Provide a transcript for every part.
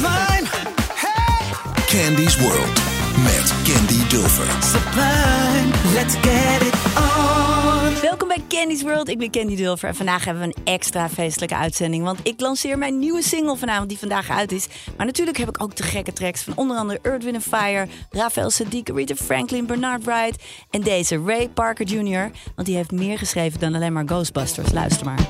mine. Hey! Candy's World met Candy Dulfer. Sublime, let's get it on. Welkom bij Candy's World, ik ben Candy Dulfer. En vandaag hebben we een extra feestelijke uitzending. Want ik lanceer mijn nieuwe single vanavond, die vandaag uit is. Maar natuurlijk heb ik ook de gekke tracks van onder andere Earth, Wind Fire... Rafael Sadiq, Rita Franklin, Bernard Wright... en deze Ray Parker Jr. Want die heeft meer geschreven dan alleen maar Ghostbusters. Luister maar.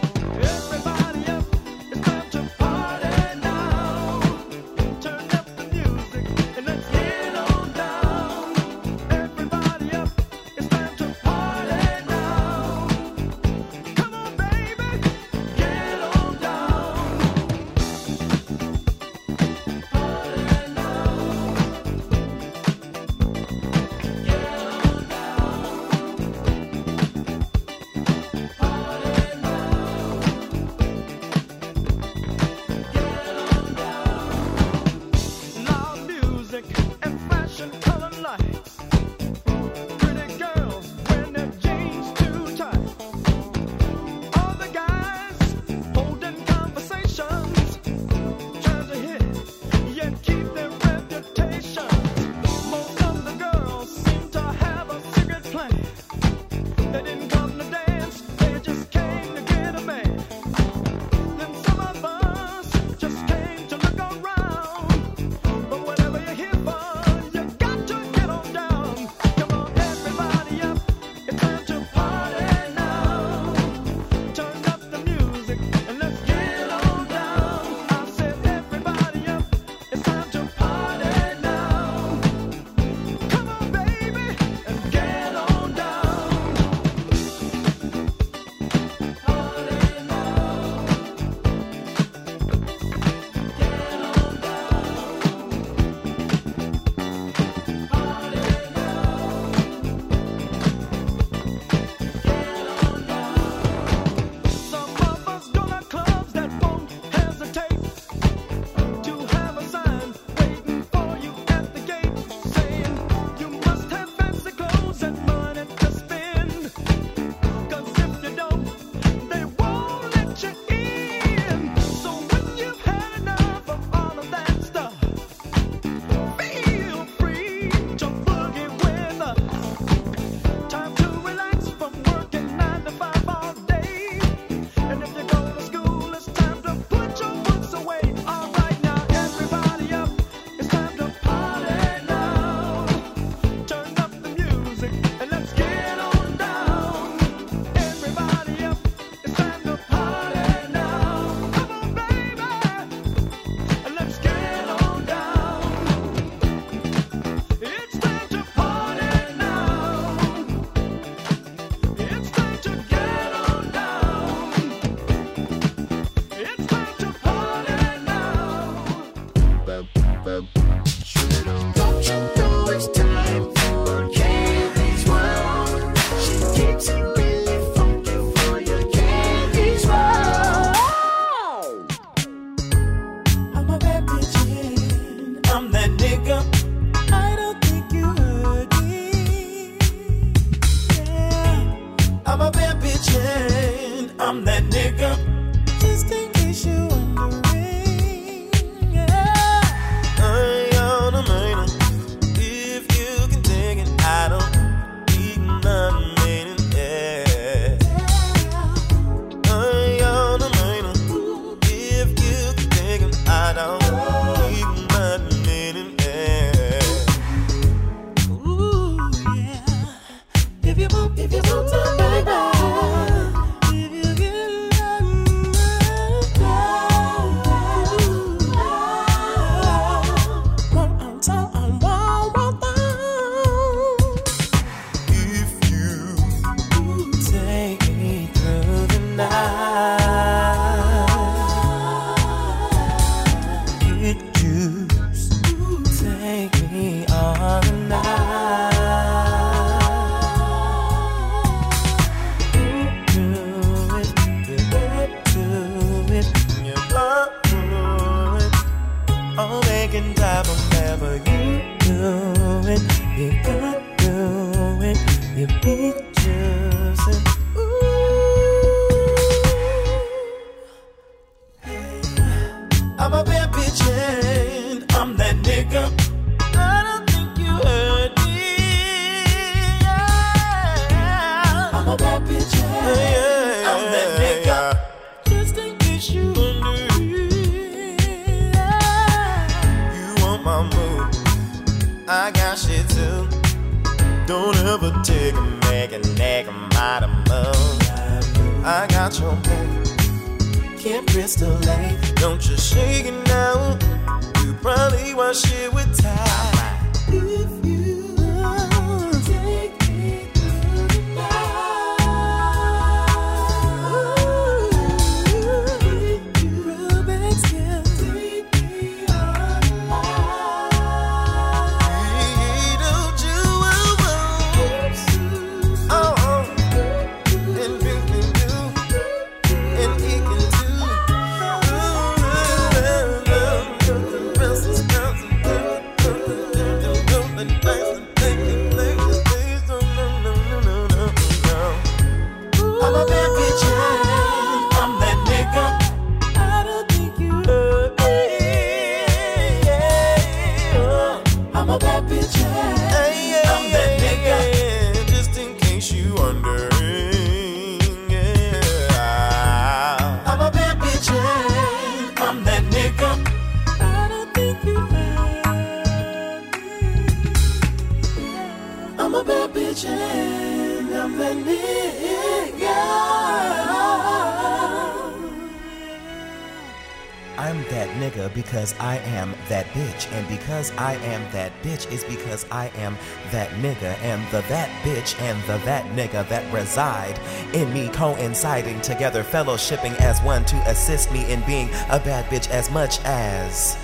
Am that nigga. And the that bitch and the that nigga that reside in me coinciding together, fellowshipping as one to assist me in being a bad bitch as much as.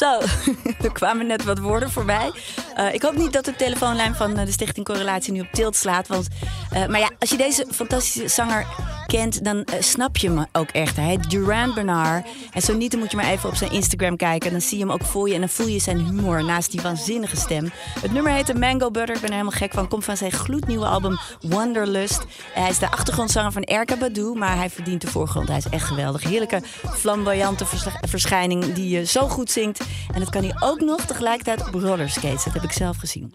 Zo, er kwamen net wat woorden voorbij. Eh, ik hoop niet dat de telefoonlijn van eh, de Stichting Correlatie nu op tilt slaat. Want, eh, maar ja, als je deze fantastische zanger kent, dan eh, snap je hem ook echt. Hij heet Duran Bernard. En zo niet, dan moet je maar even op zijn Instagram kijken. Dan zie je hem ook voor je en dan voel je zijn humor naast die waanzinnige stem. Het nummer heet Mango Butter. Ik ben er helemaal gek van. Komt van zijn gloednieuwe album Wanderlust. hij is de achtergrondzanger van Erka Badu, maar hij verdient de voorgrond. Hij is echt geweldig. Heerlijke, flamboyante vers- verschijning die je zo goed zingt. En dat kan hij ook nog tegelijkertijd op rollerskates. Dat heb ik zelf gezien.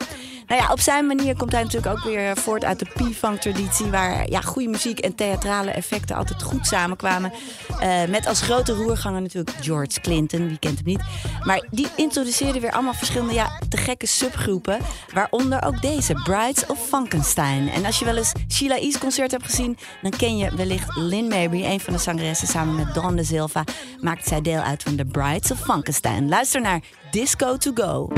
Nou ja, op zijn manier komt hij natuurlijk ook weer voort uit de P-funk traditie, waar ja, goede muziek en theatrale effecten altijd goed samenkwamen. Eh, met als grote roerganger natuurlijk George Clinton, wie kent hem niet. Maar die introduceerde weer allemaal verschillende ja, te gekke subgroepen, waaronder ook deze, Brides of Frankenstein. En als je wel eens Sheila E's concert hebt gezien, dan ken je wellicht Lynn Mabry, een van de zangeressen, samen met Dawn de Silva, maakt zij deel uit van de Brides of Frankenstein. Luister naar Disco to Go.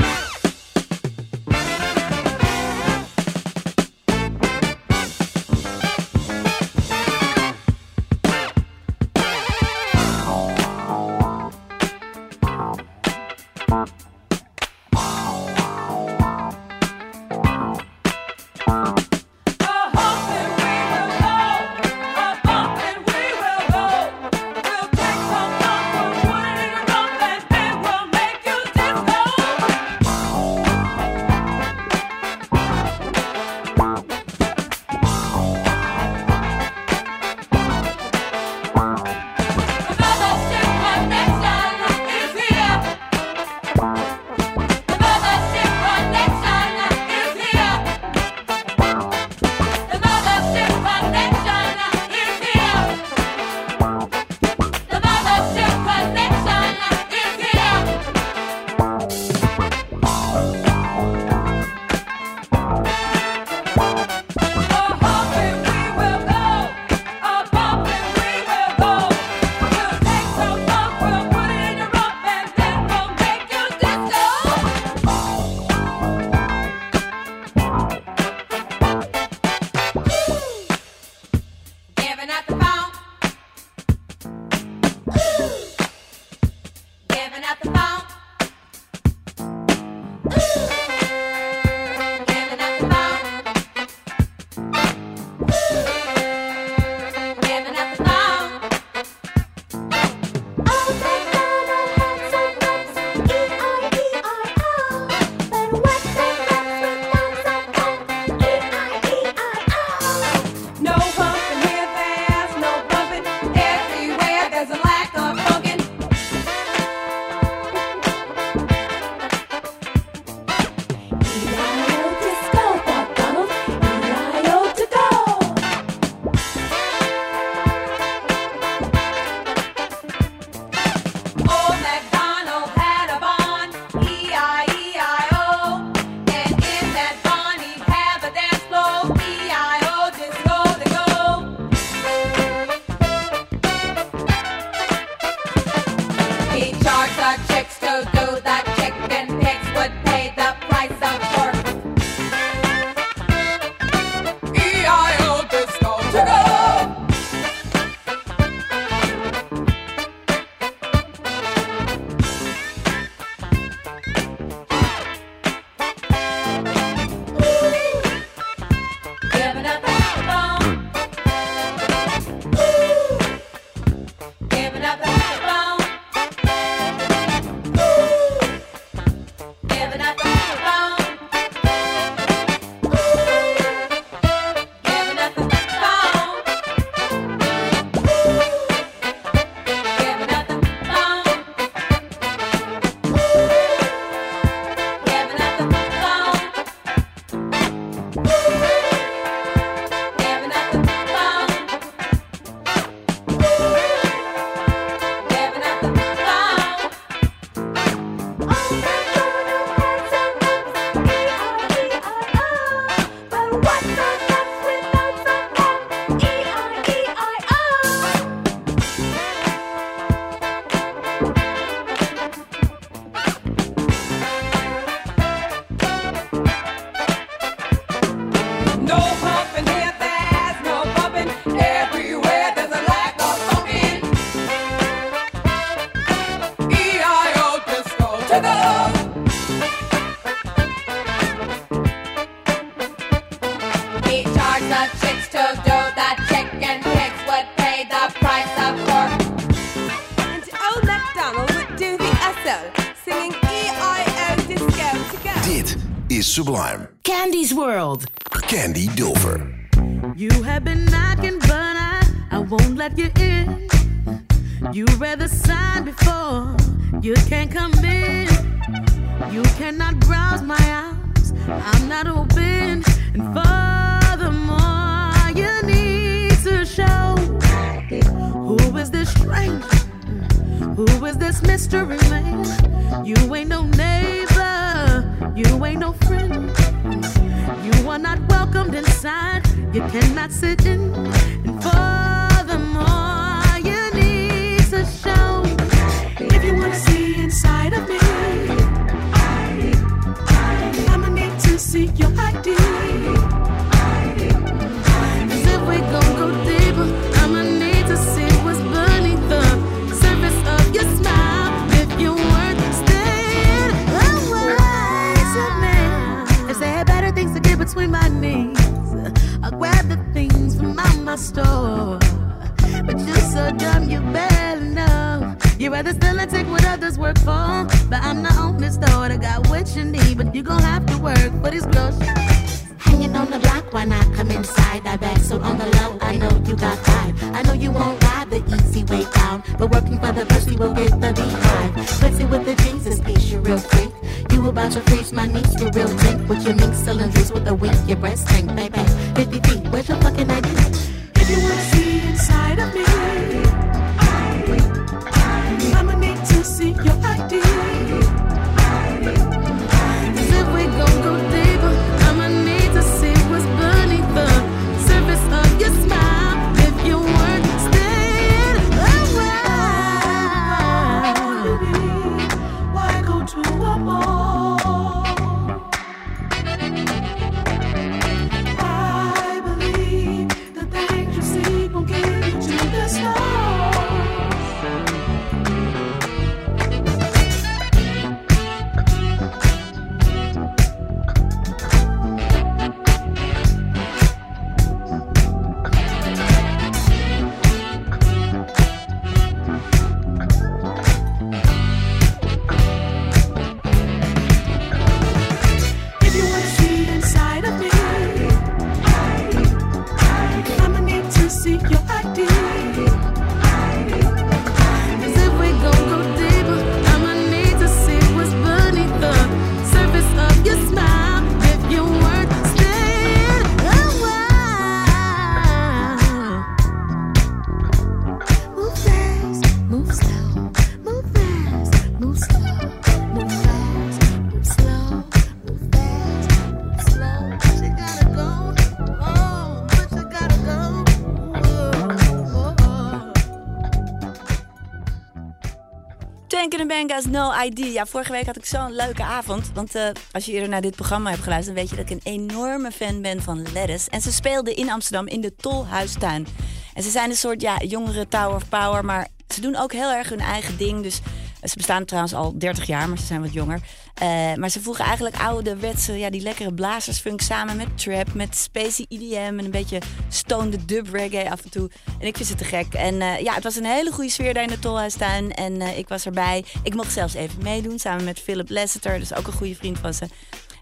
No ID. Ja, vorige week had ik zo'n leuke avond. Want eh, als je eerder naar dit programma hebt geluisterd... dan weet je dat ik een enorme fan ben van Lettuce. En ze speelden in Amsterdam in de Tolhuistuin. En ze zijn een soort ja, jongere Tower of Power... maar ze doen ook heel erg hun eigen ding. Dus ze bestaan trouwens al 30 jaar, maar ze zijn wat jonger. Eh, maar ze voegen eigenlijk ouderwetse, ja, die lekkere blazersfunk samen met trap, met spacey EDM en een beetje stoned dub reggae af en toe. En ik vind ze te gek. En eh, ja, het was een hele goede sfeer daar in de Tolhuistuin en eh, ik was erbij. Ik mocht zelfs even meedoen samen met Philip Lasseter, dus ook een goede vriend van ze.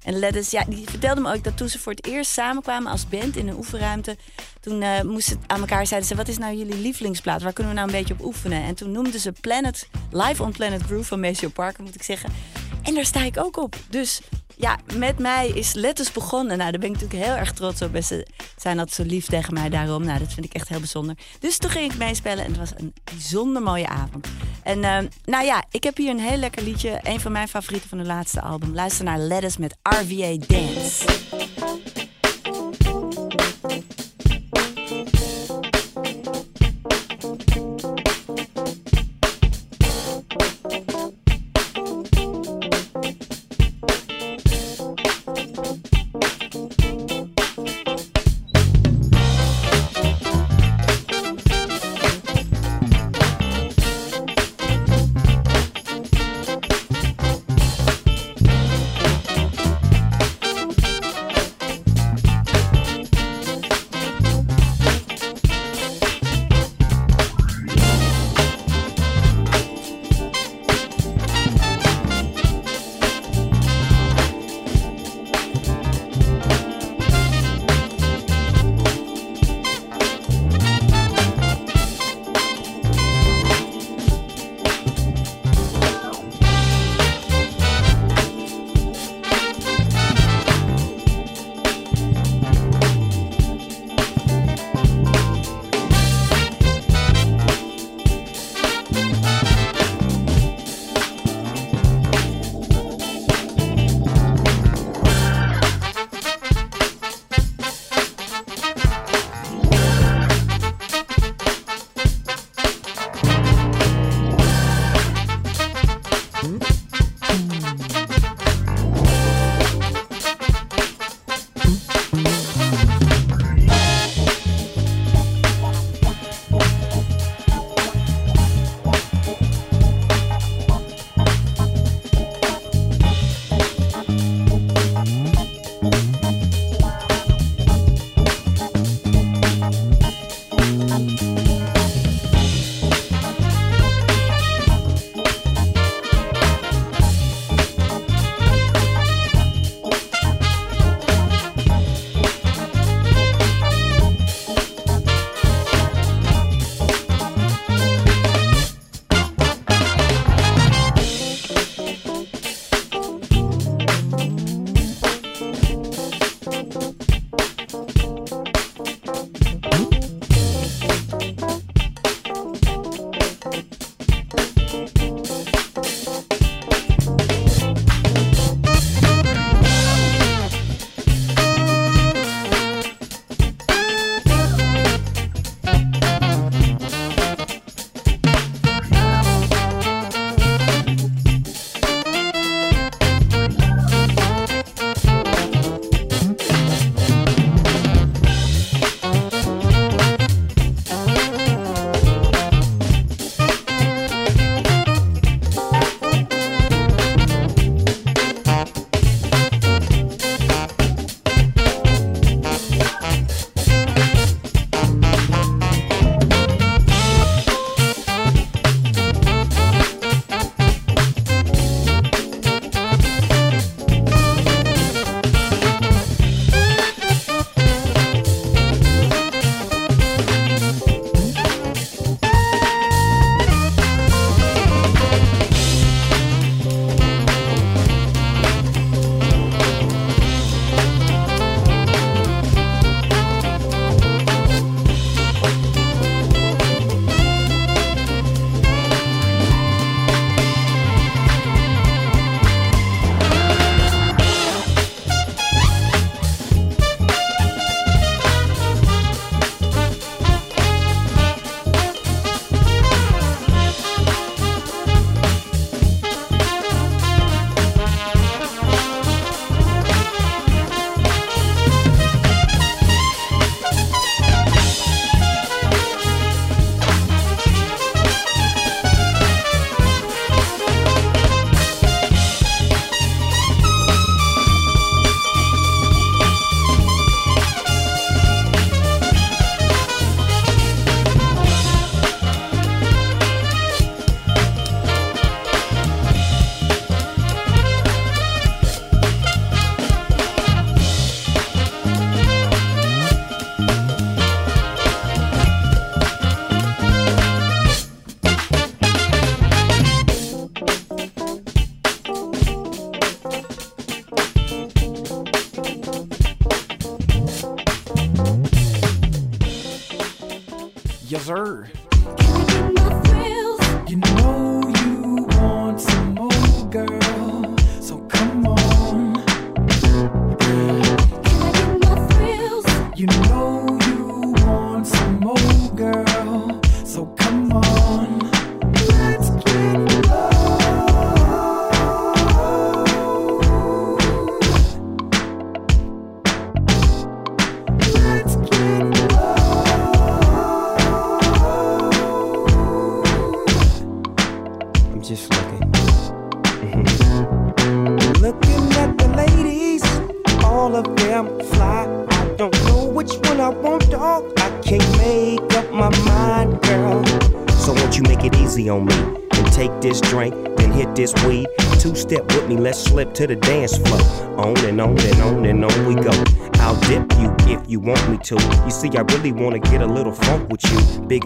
En Lettuce, ja, die vertelde me ook dat toen ze voor het eerst samenkwamen als band in een oefenruimte, toen moesten ze aan elkaar zeiden ze: wat is nou jullie lievelingsplaat? Waar kunnen we nou een beetje op oefenen? En toen noemden ze Planet Live on Planet Groove van Maceo Parker, moet ik zeggen. En daar sta ik ook op. Dus ja, met mij is Letters begonnen. Nou, daar ben ik natuurlijk heel erg trots op. En ze zijn altijd zo lief tegen mij daarom. Nou, dat vind ik echt heel bijzonder. Dus toen ging ik meespelen en het was een bijzonder mooie avond. En eh, nou ja, ik heb hier een heel lekker liedje. Een van mijn favorieten van hun laatste album. Luister naar Letters met RVA Dance.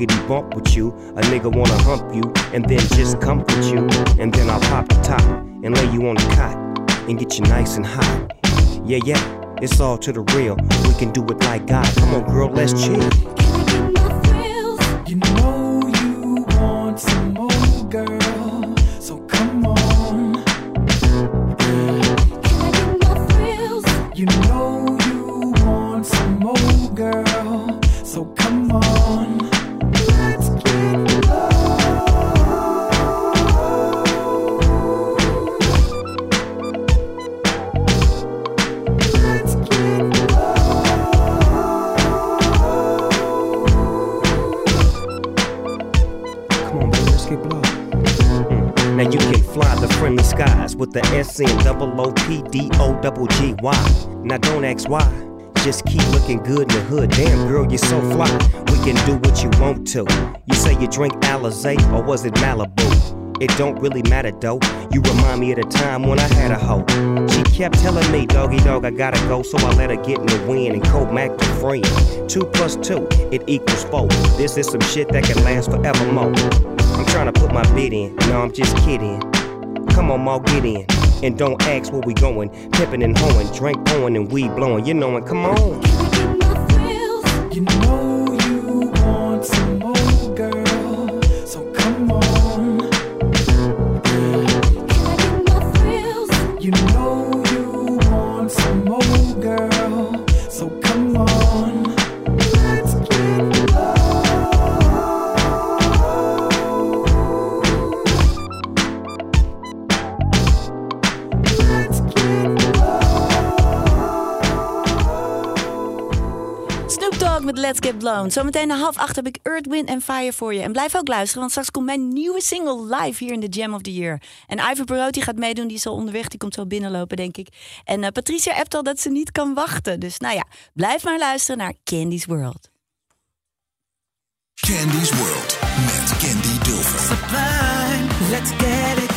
Biggity bump with you. A nigga wanna hump you and then just comfort you. And then I'll pop the top and lay you on the cot and get you nice and hot. Yeah, yeah, it's all to the real. We can do it like God. Come on, girl, let's chill. Double G Y. Now don't ask why. Just keep looking good in the hood. Damn, girl, you're so fly. We can do what you want to. You say you drink Alizé or was it Malibu? It don't really matter though. You remind me of the time when I had a hoe. She kept telling me, doggy dog, I gotta go, so I let her get in the wind and co Mac to friend. Two plus two, it equals four. This is some shit that can last forevermore. I'm trying to put my bid in, no, I'm just kidding. Come on, Maul, get in. And don't ask where we going. Pippin' and hoeing, drink pouring and weed blowing. You know it, come on. You know you want some more, girl. So come on. Blown. Zometeen na half acht heb ik Earth, Wind and Fire voor je. En blijf ook luisteren, want straks komt mijn nieuwe single live hier in de Jam of the Year. En Ivor Perotti gaat meedoen, die is al onderweg. Die komt zo binnenlopen, denk ik. En eh, Patricia appt al dat ze niet kan wachten. Dus nou ja, blijf maar luisteren naar Candy's World. Candy's World met Candy Dulfer. Sublime, let's get it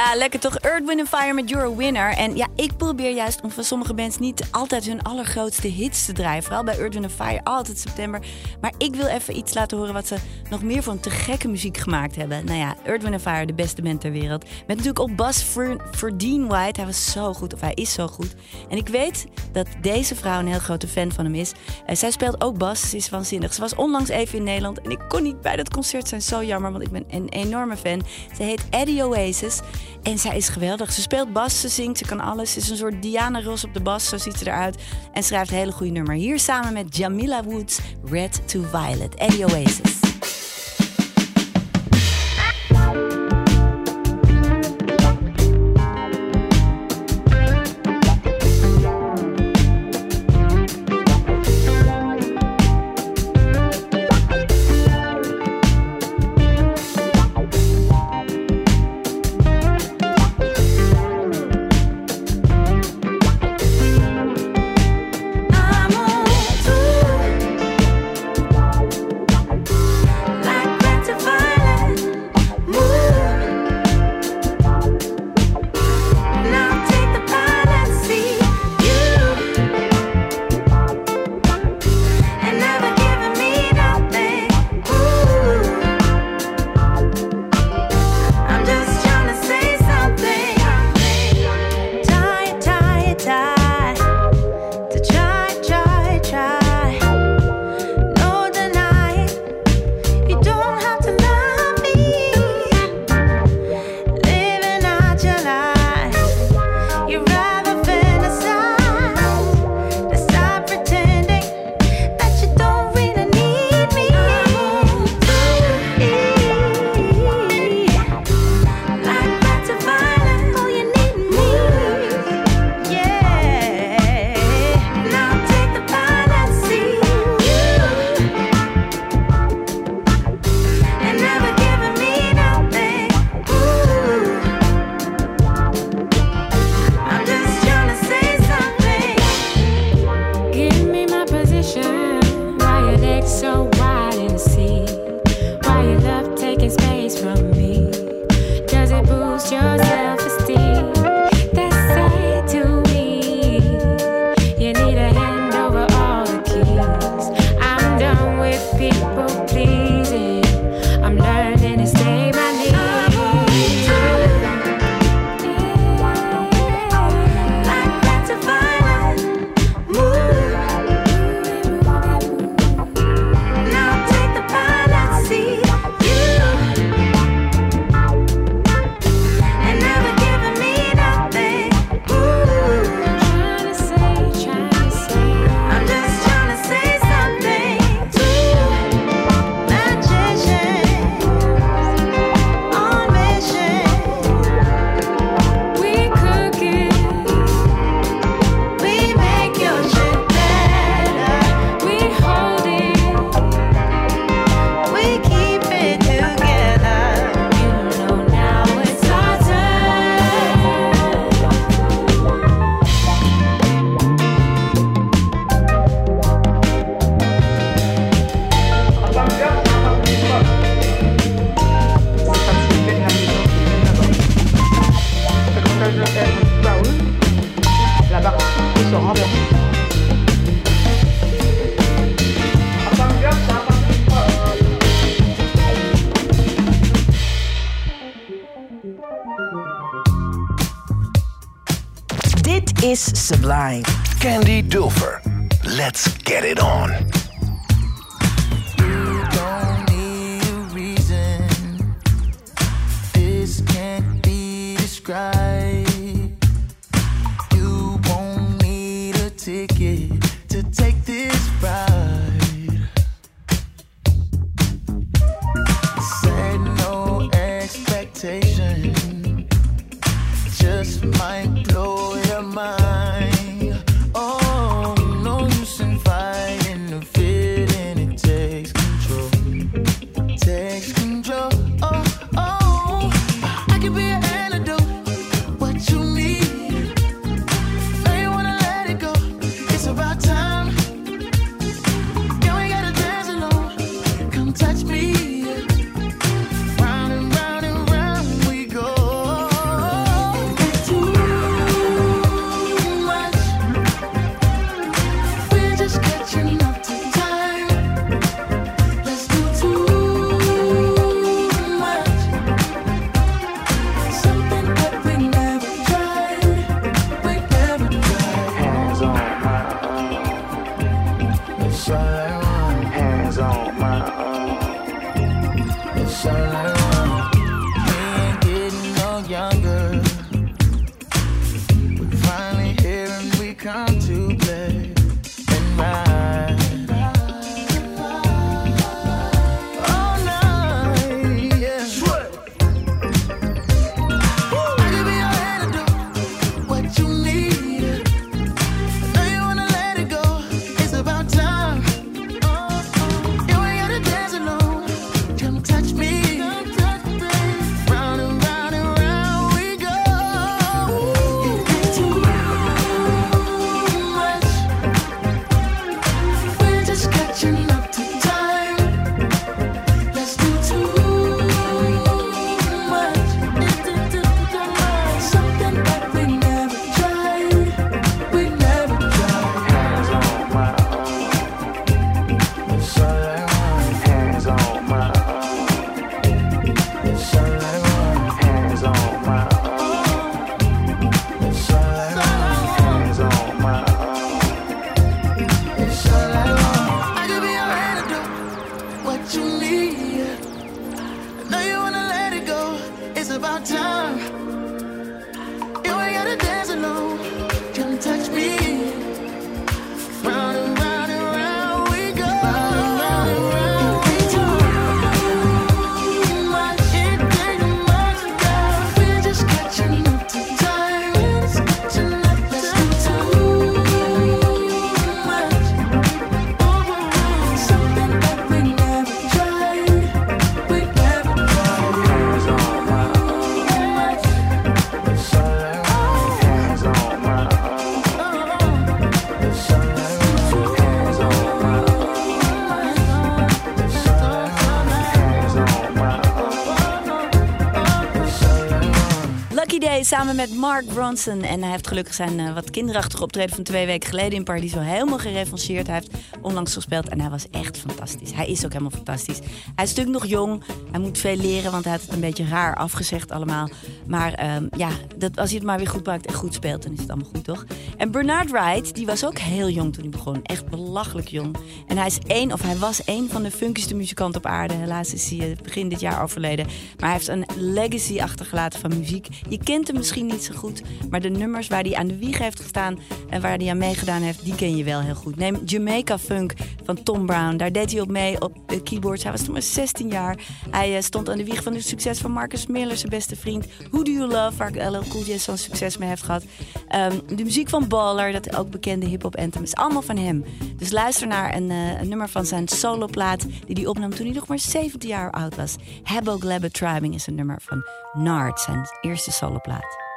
Ja, lekker toch? Earth, Wind Fire met You're a Winner. En ja, ik probeer juist om van sommige bands niet altijd hun allergrootste hits te draaien. Vooral bij Earth, Wind Fire, altijd september. Maar ik wil even iets laten horen wat ze nog meer van te gekke muziek gemaakt hebben. Nou ja, Earth, Wind Fire, de beste band ter wereld. Met natuurlijk op bas Verdien White. Hij was zo goed, of hij is zo goed. En ik weet dat deze vrouw een heel grote fan van hem is. Eh, zij speelt ook bas, ze is waanzinnig. Ze was onlangs even in Nederland en ik kon niet bij dat concert zijn. Zo jammer, want ik ben een enorme fan. Ze heet Eddie Oasis en zij is geweldig. Ze speelt bas, ze zingt, ze kan alles. Ze is een soort Diana Ross op de bas, zo ziet ze eruit. En schrijft een hele goede nummer. Hier samen met Jamila Woods, Red to Violet. Eddie Oasis. Is Sublime. Candy Dulfer. Let's get it on. Met Mark Bronson. En hij heeft gelukkig zijn eh, wat kinderachtige optreden van twee weken geleden in Paradiso helemaal gerevancheerd. Hij heeft onlangs gespeeld en hij was echt fantastisch. Hij is ook helemaal fantastisch. Hij is natuurlijk nog jong. Hij moet veel leren, want hij had het een beetje raar afgezegd allemaal. Maar ehm, ja, dat, als hij het maar weer goed maakt en goed speelt, dan is het allemaal goed, toch? En Bernard Wright, die was ook heel jong toen hij begon. Echt belachelijk jong. En hij is één, of hij was één van de funkigste muzikanten op aarde. Helaas is hij eh, begin dit jaar overleden. Maar hij heeft een legacy achtergelaten van muziek. Je kent hem misschien niet zo goed, maar de nummers waar hij aan de wieg heeft gestaan en waar hij aan meegedaan heeft, die ken je wel heel goed. Neem Jamaica Funk van Tom Brown. Daar deed hij op mee op de keyboards. Hij was toen maar 16 jaar. Hij eh, stond aan de wieg van het succes van Marcus Miller, zijn beste vriend. Who Do You Love, waar LL Cool J zo'n succes mee heeft gehad. Ehm, de muziek van Baller, dat ook bekende hip-hop anthem, is allemaal van hem. Dus luister naar een, eh, een nummer van zijn soloplaat die hij opnam toen hij nog maar 17 jaar oud was. Habbo Glabba Tribing is een nummer van Nard, zijn eerste soloplaat.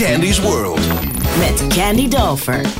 Candy's World. Met Candy Dolfer.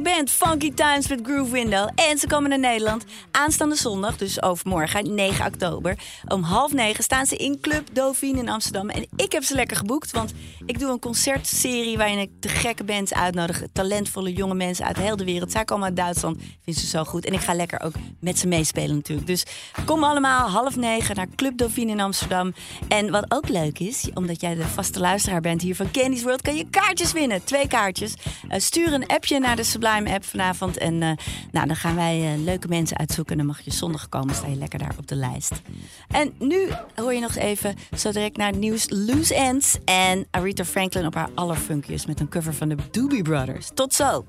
band, Funky Times met Groove Window. En ze komen naar Nederland aanstaande zondag, dus overmorgen, 9 oktober. Om half negen staan ze in Club Dauphine in Amsterdam. En ik heb ze lekker geboekt, want ik doe een concertserie... waarin ik de gekke bands uitnodig. Talentvolle jonge mensen uit heel de wereld. Zij komen uit Duitsland, vinden ze zo goed. En ik ga lekker ook met ze meespelen natuurlijk. Dus kom allemaal half negen naar Club Dauphine in Amsterdam. En wat ook leuk is, omdat jij de vaste luisteraar bent hier van Candy's World... kan je kaartjes winnen, twee kaartjes. Eh, stuur een appje naar de Sublime app vanavond. En eh, nou, dan gaan wij eh, leuke mensen uitzoeken. Dan mag je zondag komen, sta je lekker daar op de lijst. En nu hoor je nog even zo direct naar het nieuws Loose Ends. En Aretha Franklin op haar allerfunkjes met een cover van de Doobie Brothers. Tot zo!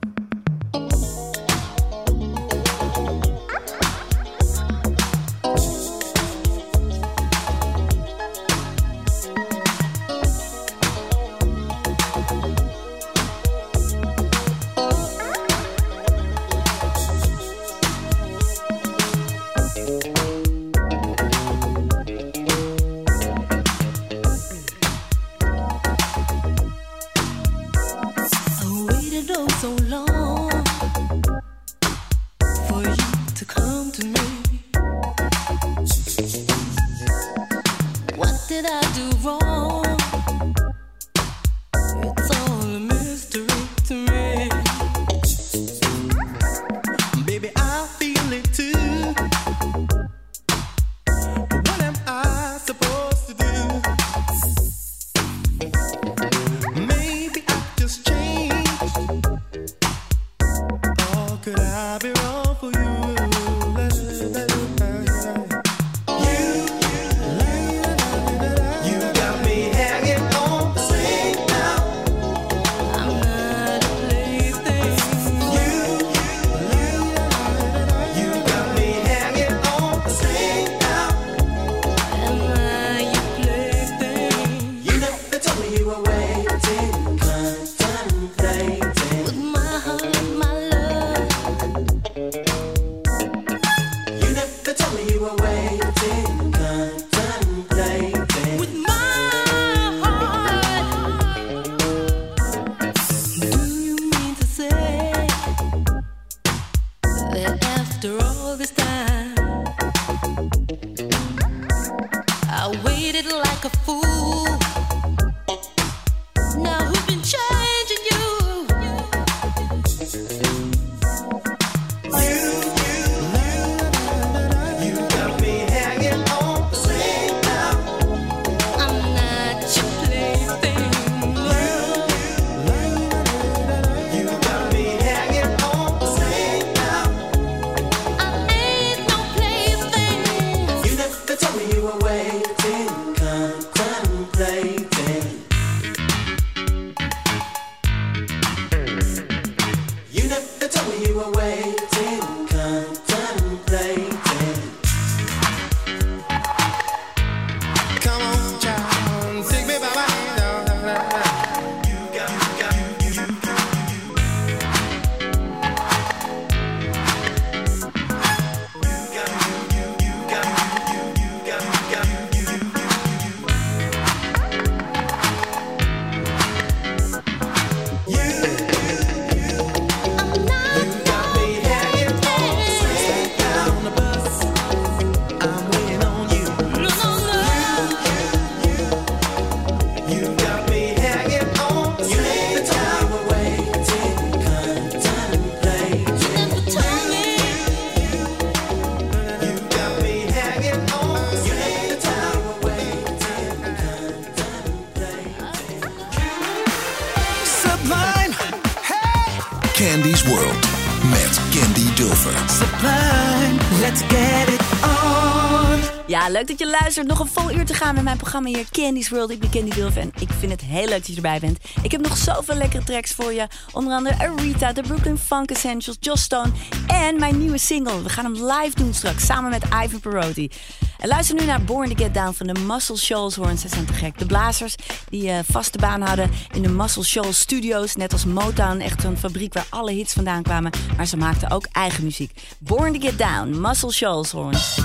Leuk dat je luistert. Nog een vol uur te gaan met mijn programma hier Candy's World. Ik ben Candy Dulf en ik vind het heel leuk dat je erbij bent. Ik heb nog zoveel lekkere tracks voor je. Onder andere Arita, de Brooklyn Funk Essentials, Joss Stone en mijn nieuwe single. We gaan hem live doen straks samen met Ivan Perotti. En luister nu naar Born to Get Down van de Muscle Shoals Horns. Ze zijn te gek. De blazers die eh, vaste baan hadden in de Muscle Shoals Studios. Net als Motown, echt zo'n fabriek waar alle hits vandaan kwamen. Maar ze maakten ook eigen muziek. Born to Get Down, Muscle Shoals Horns.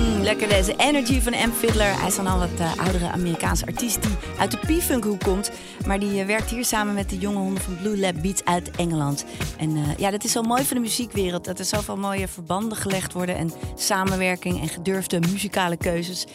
Mm, lekker deze Energy van M. Fiddler. Hij is dan al wat uh, eh, oudere Amerikaanse artiest die uit de P-funk hoek komt. Maar die eh, werkt hier samen met de jonge honden van Blue Lab Beats uit Engeland. En eh, ja, dat is zo mooi voor de muziekwereld. Dat er zoveel mooie verbanden gelegd worden en samenwerking en gedurfde muzikale keuzes.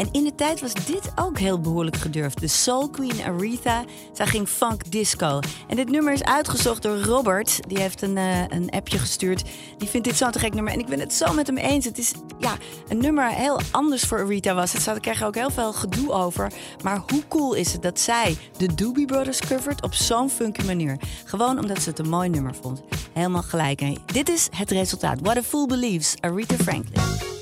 En in de tijd was dit ook heel behoorlijk gedurfd. De Soul Queen Aretha, zij ging funk disco. En dit nummer is uitgezocht door Robert. Die heeft een, eh, een appje gestuurd. Die vindt dit zo'n te gek nummer. En ik ben het zo met hem eens. Het is ja, een nummer heel anders voor Aretha was. Het daar kreeg ook heel veel gedoe over. Maar hoe cool is het dat zij de Doobie Brothers covert op zo'n funky manier? Gewoon omdat ze het een mooi nummer vond. Helemaal gelijk. Dit is het resultaat. What a Fool Believes, Aretha Franklin.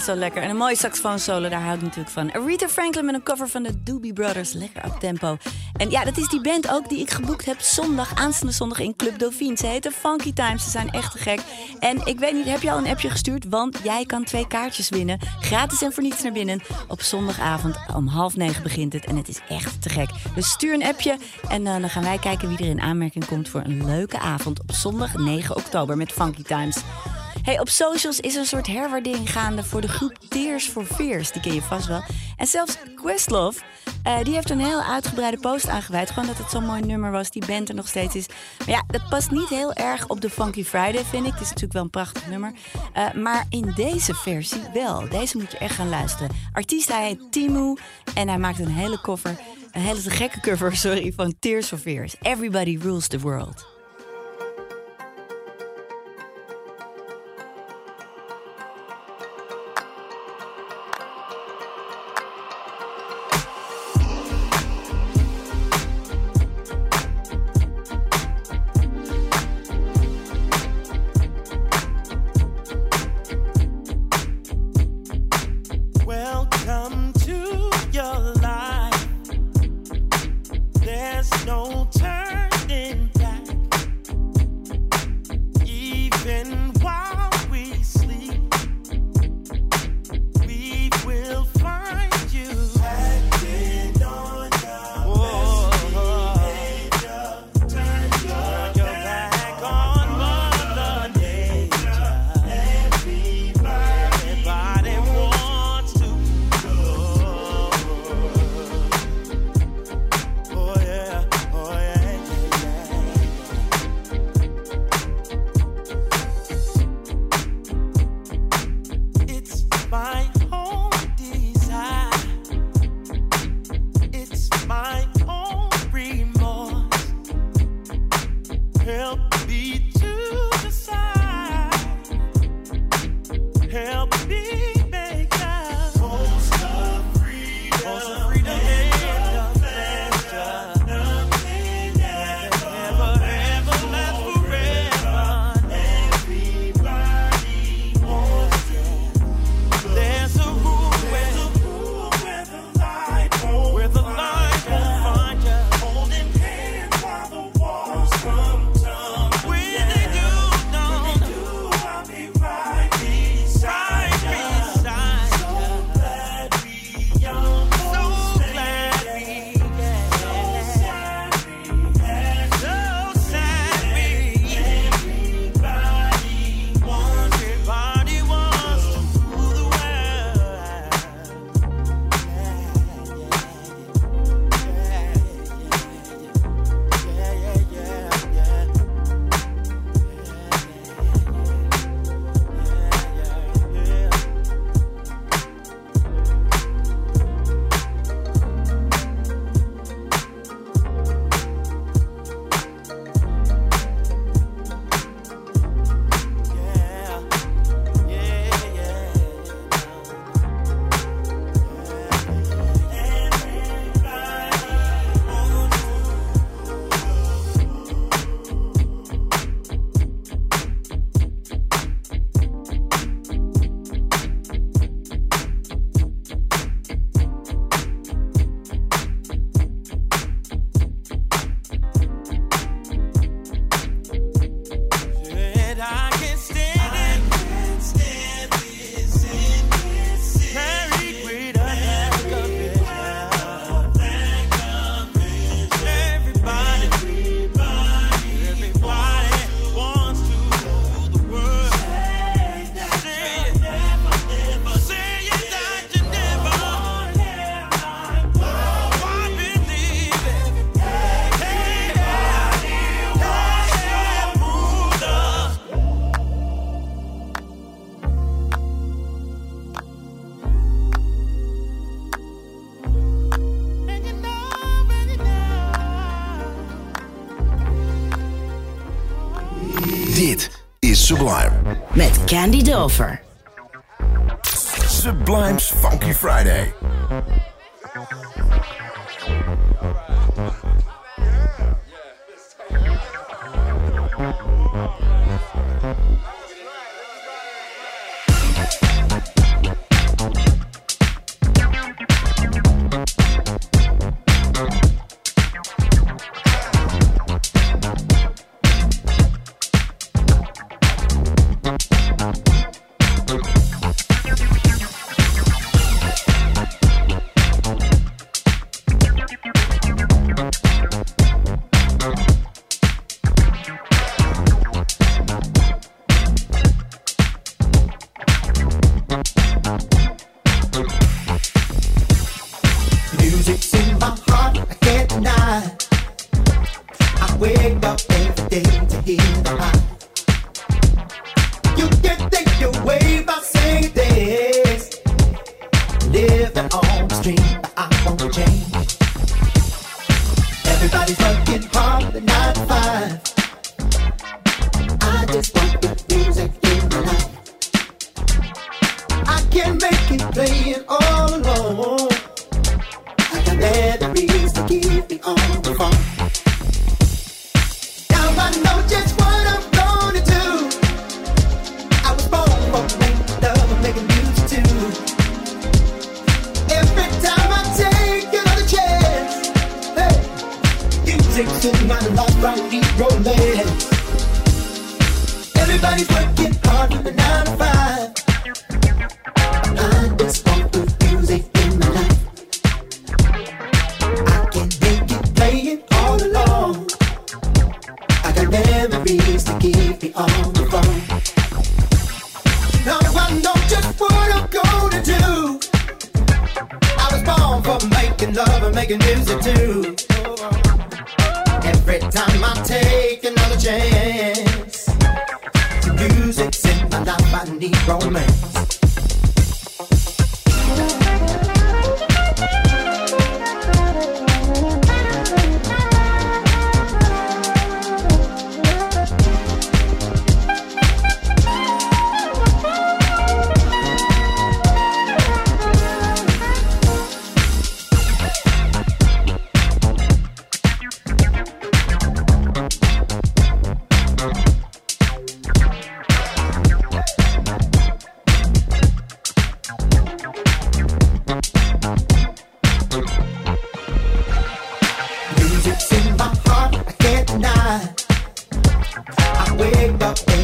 Zo lekker. En een mooie saxofoon solo, daar hou ik natuurlijk van. Aretha Franklin met een cover van de Doobie Brothers. Lekker op tempo. En ja, dat is die band ook die ik geboekt heb zondag, aanstaande zondag in Club Dauphine. Ze heten Funky Times, ze zijn echt te gek. En ik weet niet, heb je al een appje gestuurd? Want jij kan twee kaartjes winnen. Gratis en voor niets naar binnen. Op zondagavond om half negen begint het en het is echt te gek. Dus stuur een appje en eh, dan gaan wij kijken wie er in aanmerking komt voor een leuke avond op zondag 9 oktober met Funky Times. Hey, op socials is een soort herwaardering gaande voor de groep Tears for Fears. Die ken je vast wel. En zelfs Questlove, eh, die heeft een heel uitgebreide post aangeweid. Gewoon dat het zo'n mooi nummer was, die band er nog steeds is. Maar ja, dat past niet heel erg op de Funky Friday, vind ik. Het is natuurlijk wel een prachtig nummer. Eh, maar in deze versie wel. Deze moet je echt gaan luisteren. Artiest, hij heet Timu. En hij maakt een hele cover, een hele gekke cover, sorry, van Tears for Fears. Everybody rules the world. Sublime. Met Candy Dulfer. Sublime's Funky Friday. about.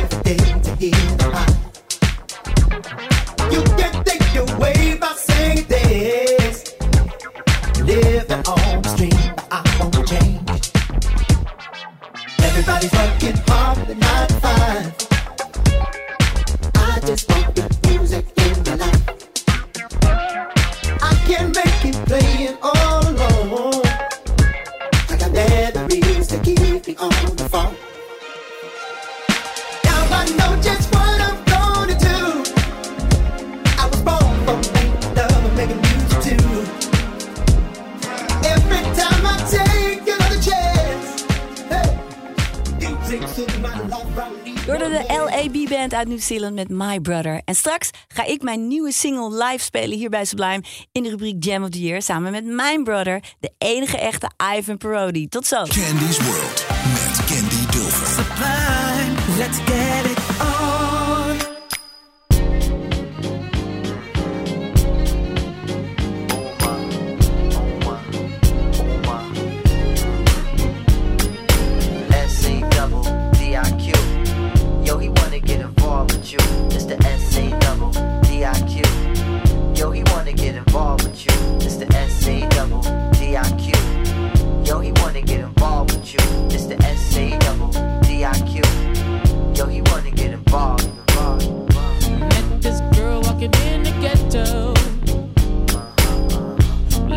New met My Brother. En straks ga ik mijn nieuwe single live spelen hier bij Sublime in de rubriek Jam of the Year samen met mijn brother, de enige echte Ivan Parodi. Tot zo. Candy's World met Candy Dover. involved with you. Mr. SC double DIQ. Yo, he wanna get involved with you. Mr. SC double DIQ. Yo, he wanna get involved. involved, involved. Met this girl walking in the ghetto.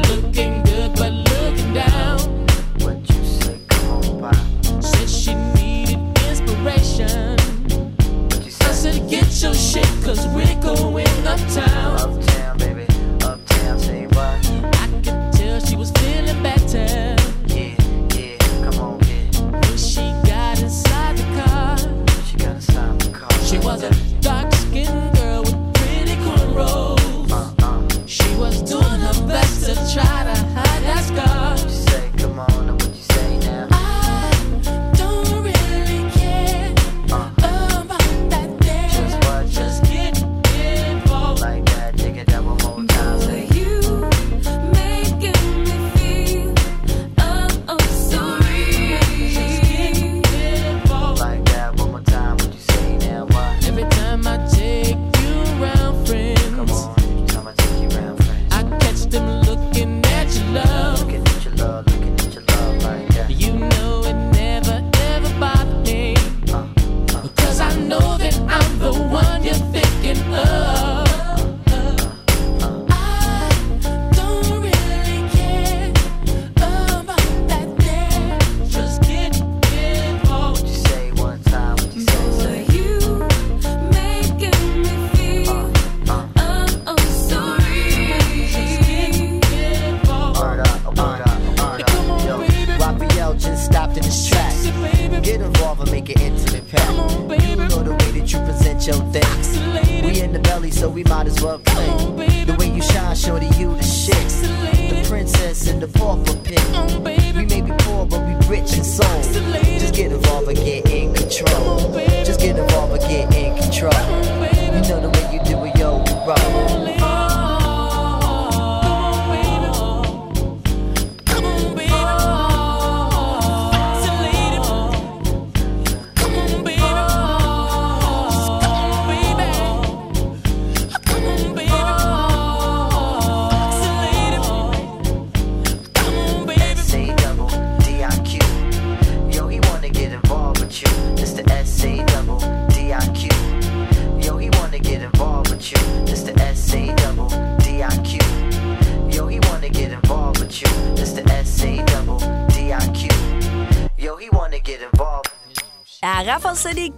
Looking good, but looking down. What you say? Come on. Said she needed inspiration. I said, get your shit, cause we're going uptown.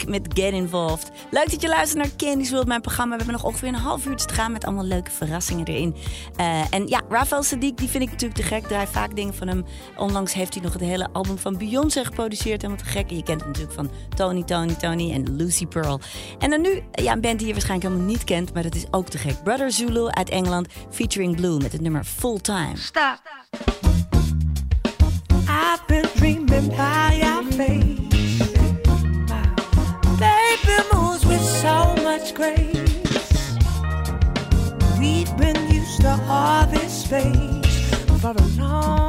Met Get Involved. Leuk dat je luistert naar Candy's World, mijn programma. We hebben nog ongeveer een half uurtje te gaan met allemaal leuke verrassingen erin. Eh, en ja, Rafael Sadiq, die vind ik natuurlijk te gek. Draai vaak dingen van hem. Onlangs heeft hij nog het hele album van Beyoncé geproduceerd. Helemaal te gek. En je kent hem natuurlijk van Tony, Tony, Tony en Lucy Pearl. En dan nu, ja, een band die je waarschijnlijk helemaal niet kent, maar dat is ook te gek. Brother Zulu uit Engeland, featuring Blue met het nummer Full Time. Stop. I've been dreaming by. So much grace. We've been used to all this space for a long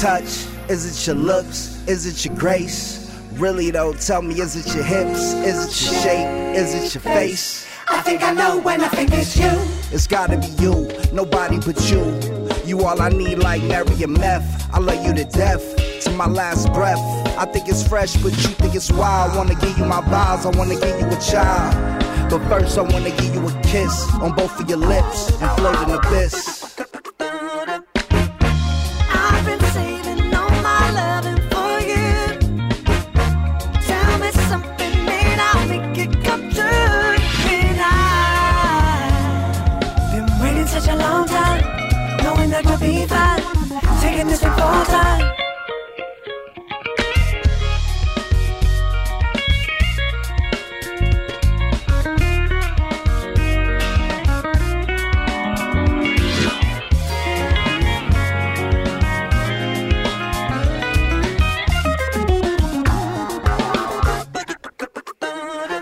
touch? Is it your looks? Is it your grace? Really though, tell me, is it your hips? Is it your shape? Is it your face? I think I know when I think it's you. It's gotta be you, nobody but you. You all I need like Mary and meth. I love you to death, to my last breath. I think it's fresh, but you think it's wild. I wanna give you my vows, I wanna give you a child. But first, I wanna give you a kiss on both of your lips and float an abyss.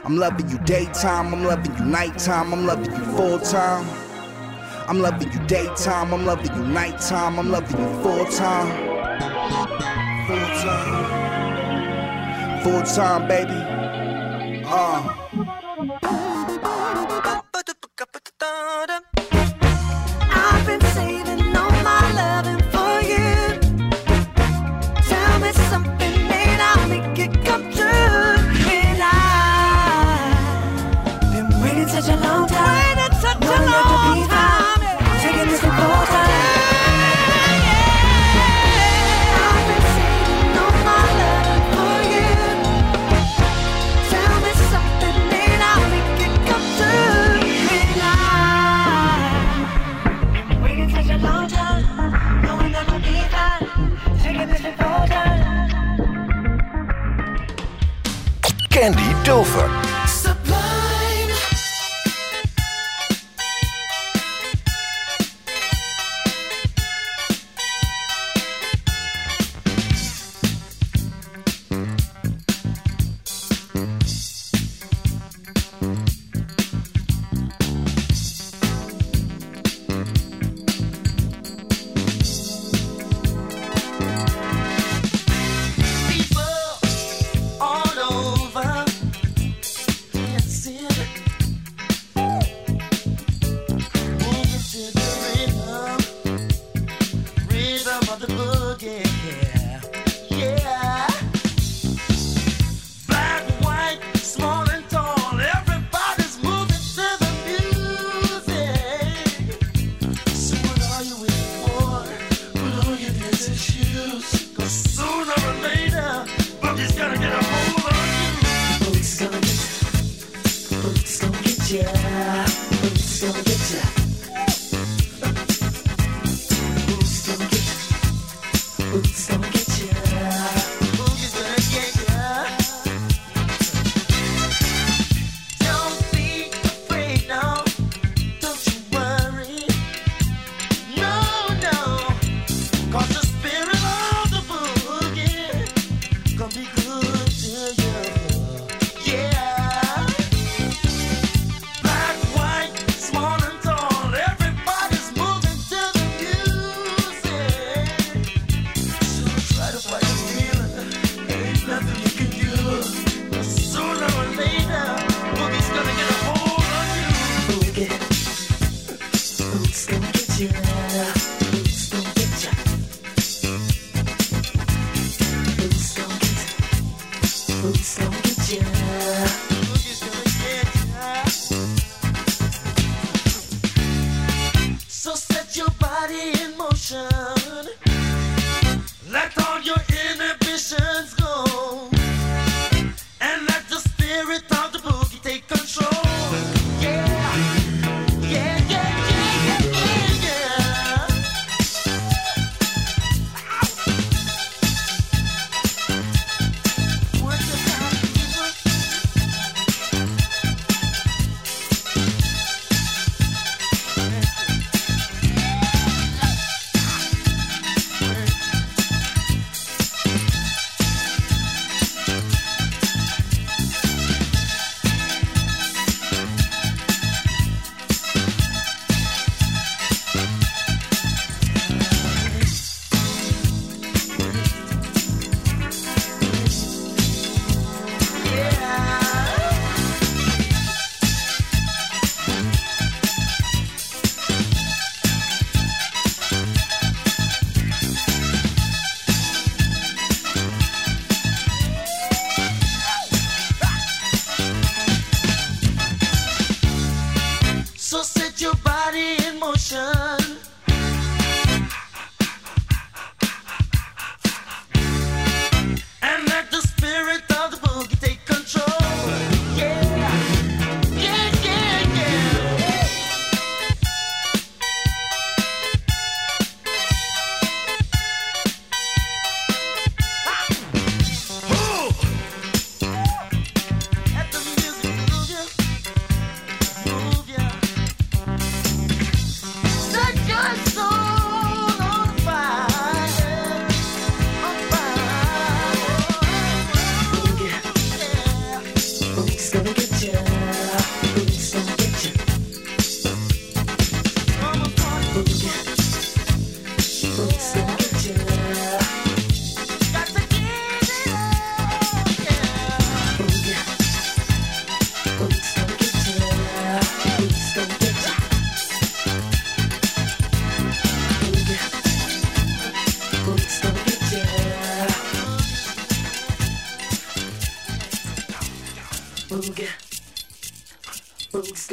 I'm loving you daytime, I'm loving you nighttime, I'm loving you full time. I'm loving you daytime, I'm loving you nighttime, I'm loving you full time. Full time. Full time, baby.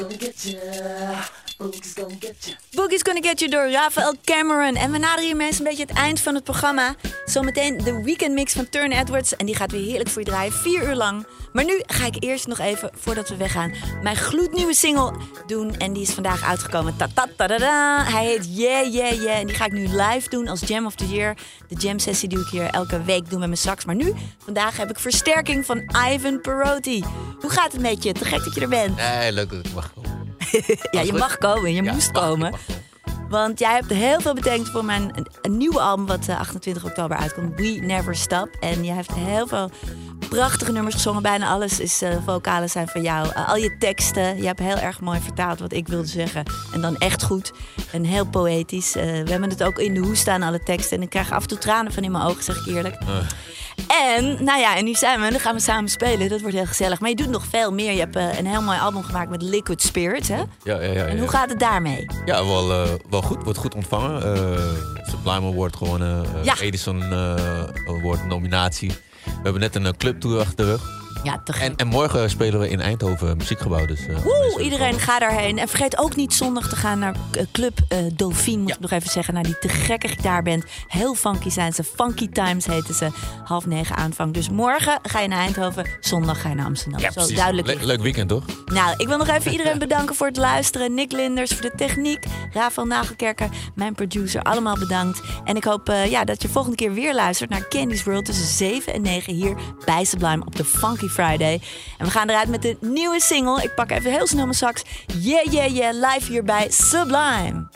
Boogie's gonna get ya. Boogie's gonna get ya. Boogie's Gonna Get You door Rafael Cameron. En we naderen hiermee een beetje het eind van het programma. Zometeen de weekend mix van Turn Edwards. En die gaat weer heerlijk voor je draaien, vier uur lang. Maar nu ga ik eerst nog even, voordat we weggaan, mijn gloednieuwe single doen. En die is vandaag uitgekomen. Ta -ta -ta -da -da. Hij heet Yeah Yeah Yeah. En die ga ik nu live doen als Jam of the Year. De jam sessie die ik hier elke week doe met mijn sax. Maar nu, vandaag heb ik versterking van Ivan Perotti. Hoe gaat het met je? Te gek dat je er bent. Nee, leuk dat ik mag komen. ja, je mag komen. Je moest komen. Want jij hebt heel veel betekend voor mijn een, nieuwe album... wat eh, 28 oktober uitkomt. We Never Stop. En je hebt heel veel prachtige nummers gezongen. Bijna alles is eh, vocalen zijn van jou. Eh, al je teksten. Je hebt heel erg mooi vertaald wat ik wilde zeggen. En dan echt goed. En heel poëtisch. Eh, we hebben het ook in de hoes staan, alle teksten. En ik krijg af en toe tranen van in mijn ogen, zeg ik eerlijk. En, nou ja, en nu zijn we, dan gaan we samen spelen. Dat wordt heel gezellig. Maar je doet nog veel meer. Je hebt een heel mooi album gemaakt met Liquid Spirit, hè? Ja, ja, ja. ja, En hoe ja. gaat het daarmee? Ja, wel, wel goed. Wordt goed ontvangen. Sublime Award gewonnen. eh, Ja. Edison Award nominatie. We hebben net een eh, clubtour achter de rug. Ja, te gek. En, en morgen spelen we in Eindhoven muziekgebouw. Dus, eh, Woe, iedereen ga daarheen. En vergeet ook niet zondag te gaan naar eh, Club eh Dauphine. Moet ik nog even zeggen. Naar die te gekke gitaarband. Heel funky zijn ze. Funky Times heten ze. Half negen aanvang. Dus morgen ga je naar Eindhoven. Zondag ga je naar Amsterdam. ja, Zo precies. duidelijk. Le- leuk weekend, toch? Nou, ik wil nog even iedereen bedanken voor het luisteren. Nick Linders voor de techniek. Rafael Nagelkerker, mijn producer. Allemaal bedankt. En ik hoop eh, ja, dat je volgende keer weer luistert naar Candy's World tussen 7 en 9 hier bij Sublime op de Funky Friday. En we gaan eruit met de nieuwe single. Ik pak even heel snel mijn sax. Yeah, yeah, yeah. Live hier bij Sublime.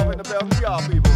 Off in the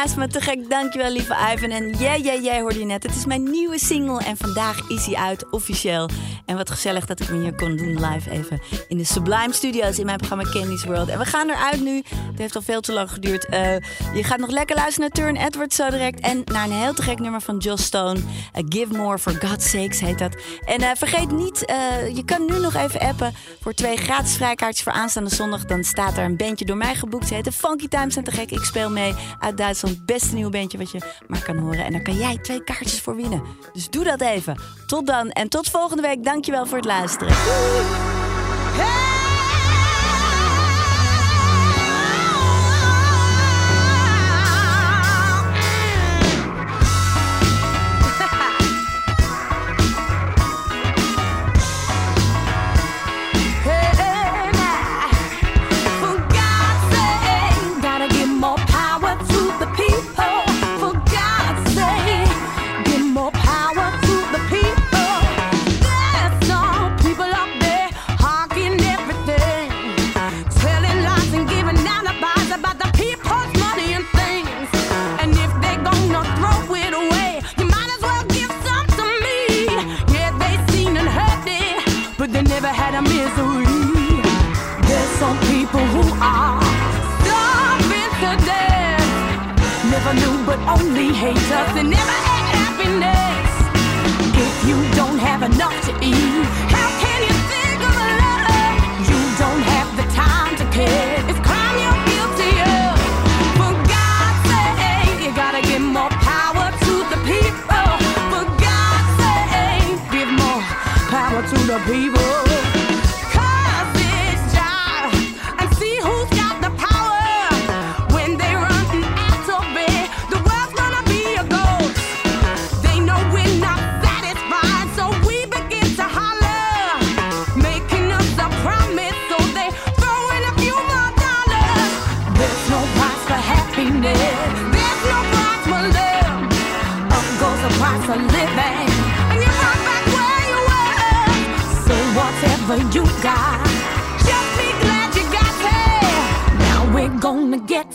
naast me. Te gek, dankjewel lieve Ivan. En jij, jij, jij hoorde je net. Het is mijn nieuwe single en vandaag is hij uit, officieel. En wat gezellig dat ik hem hier kon doen live even in de Sublime Studios in mijn programma Candy's World. En we gaan eruit nu. Het heeft al veel te lang geduurd. Eh, je gaat nog lekker luisteren naar Turn Edwards zo direct. En naar een heel te gek nummer van Joss Stone. Give More for God's Sakes heet dat. En eh, vergeet niet, eh, je kan nu nog even appen voor twee gratis vrijkaartjes voor aanstaande zondag. Dan staat er een bandje door mij geboekt. Ze heet Funky Times en te gek. Ik speel mee uit Duitsland. Beste nieuwe bandje wat je maar kan horen. En daar kan jij twee kaartjes voor winnen. Dus doe dat even. Tot dan en tot volgende week. Dankjewel voor het luisteren. But only hate us and never had happiness. If you don't have enough to eat,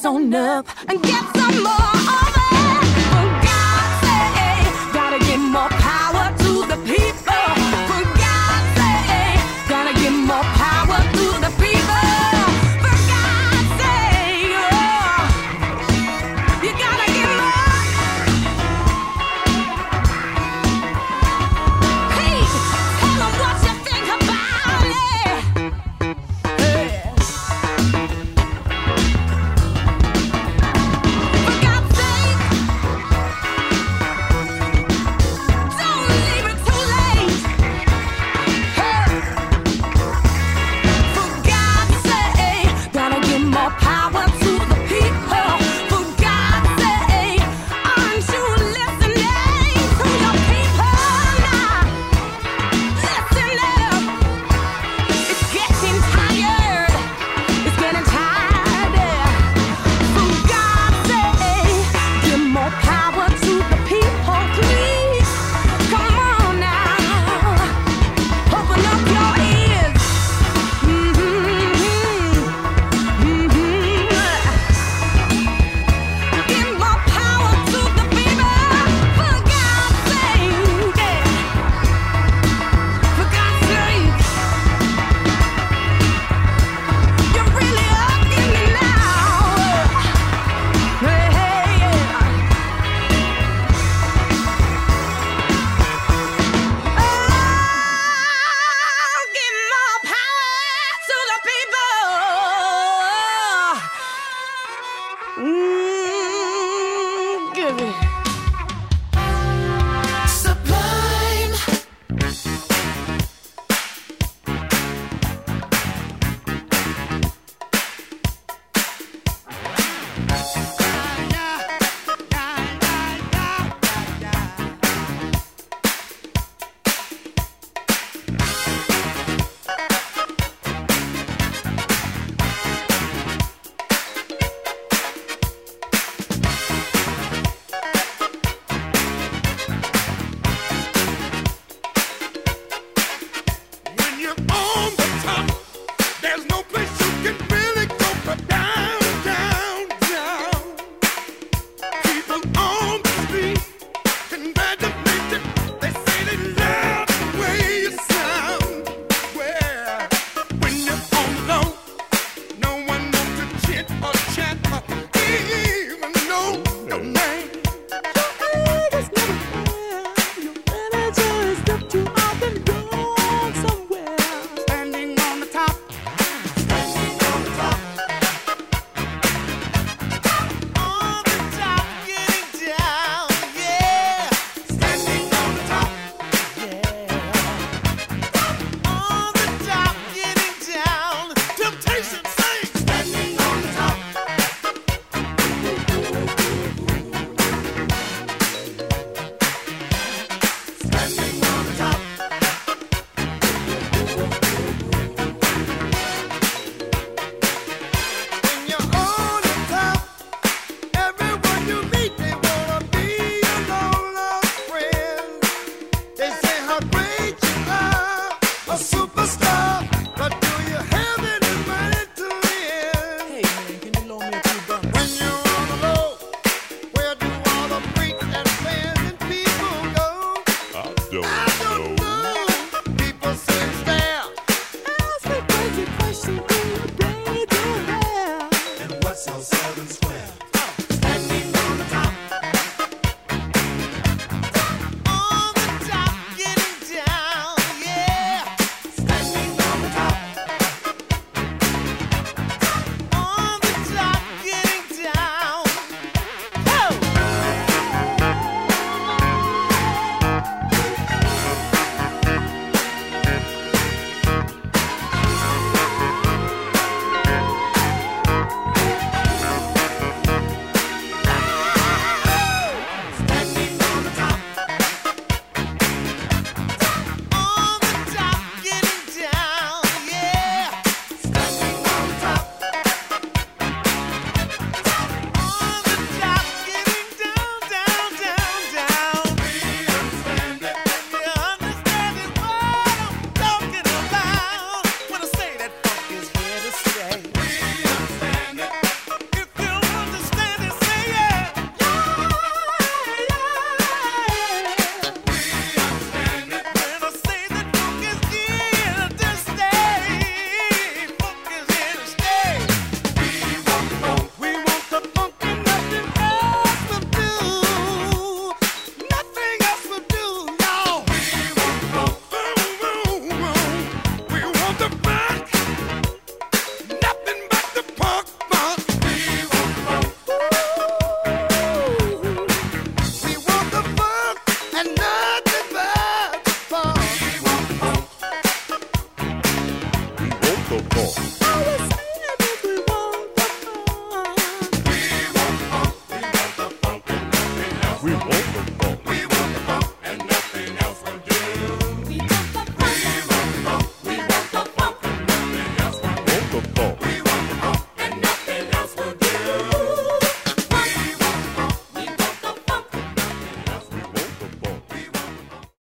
on up and get some more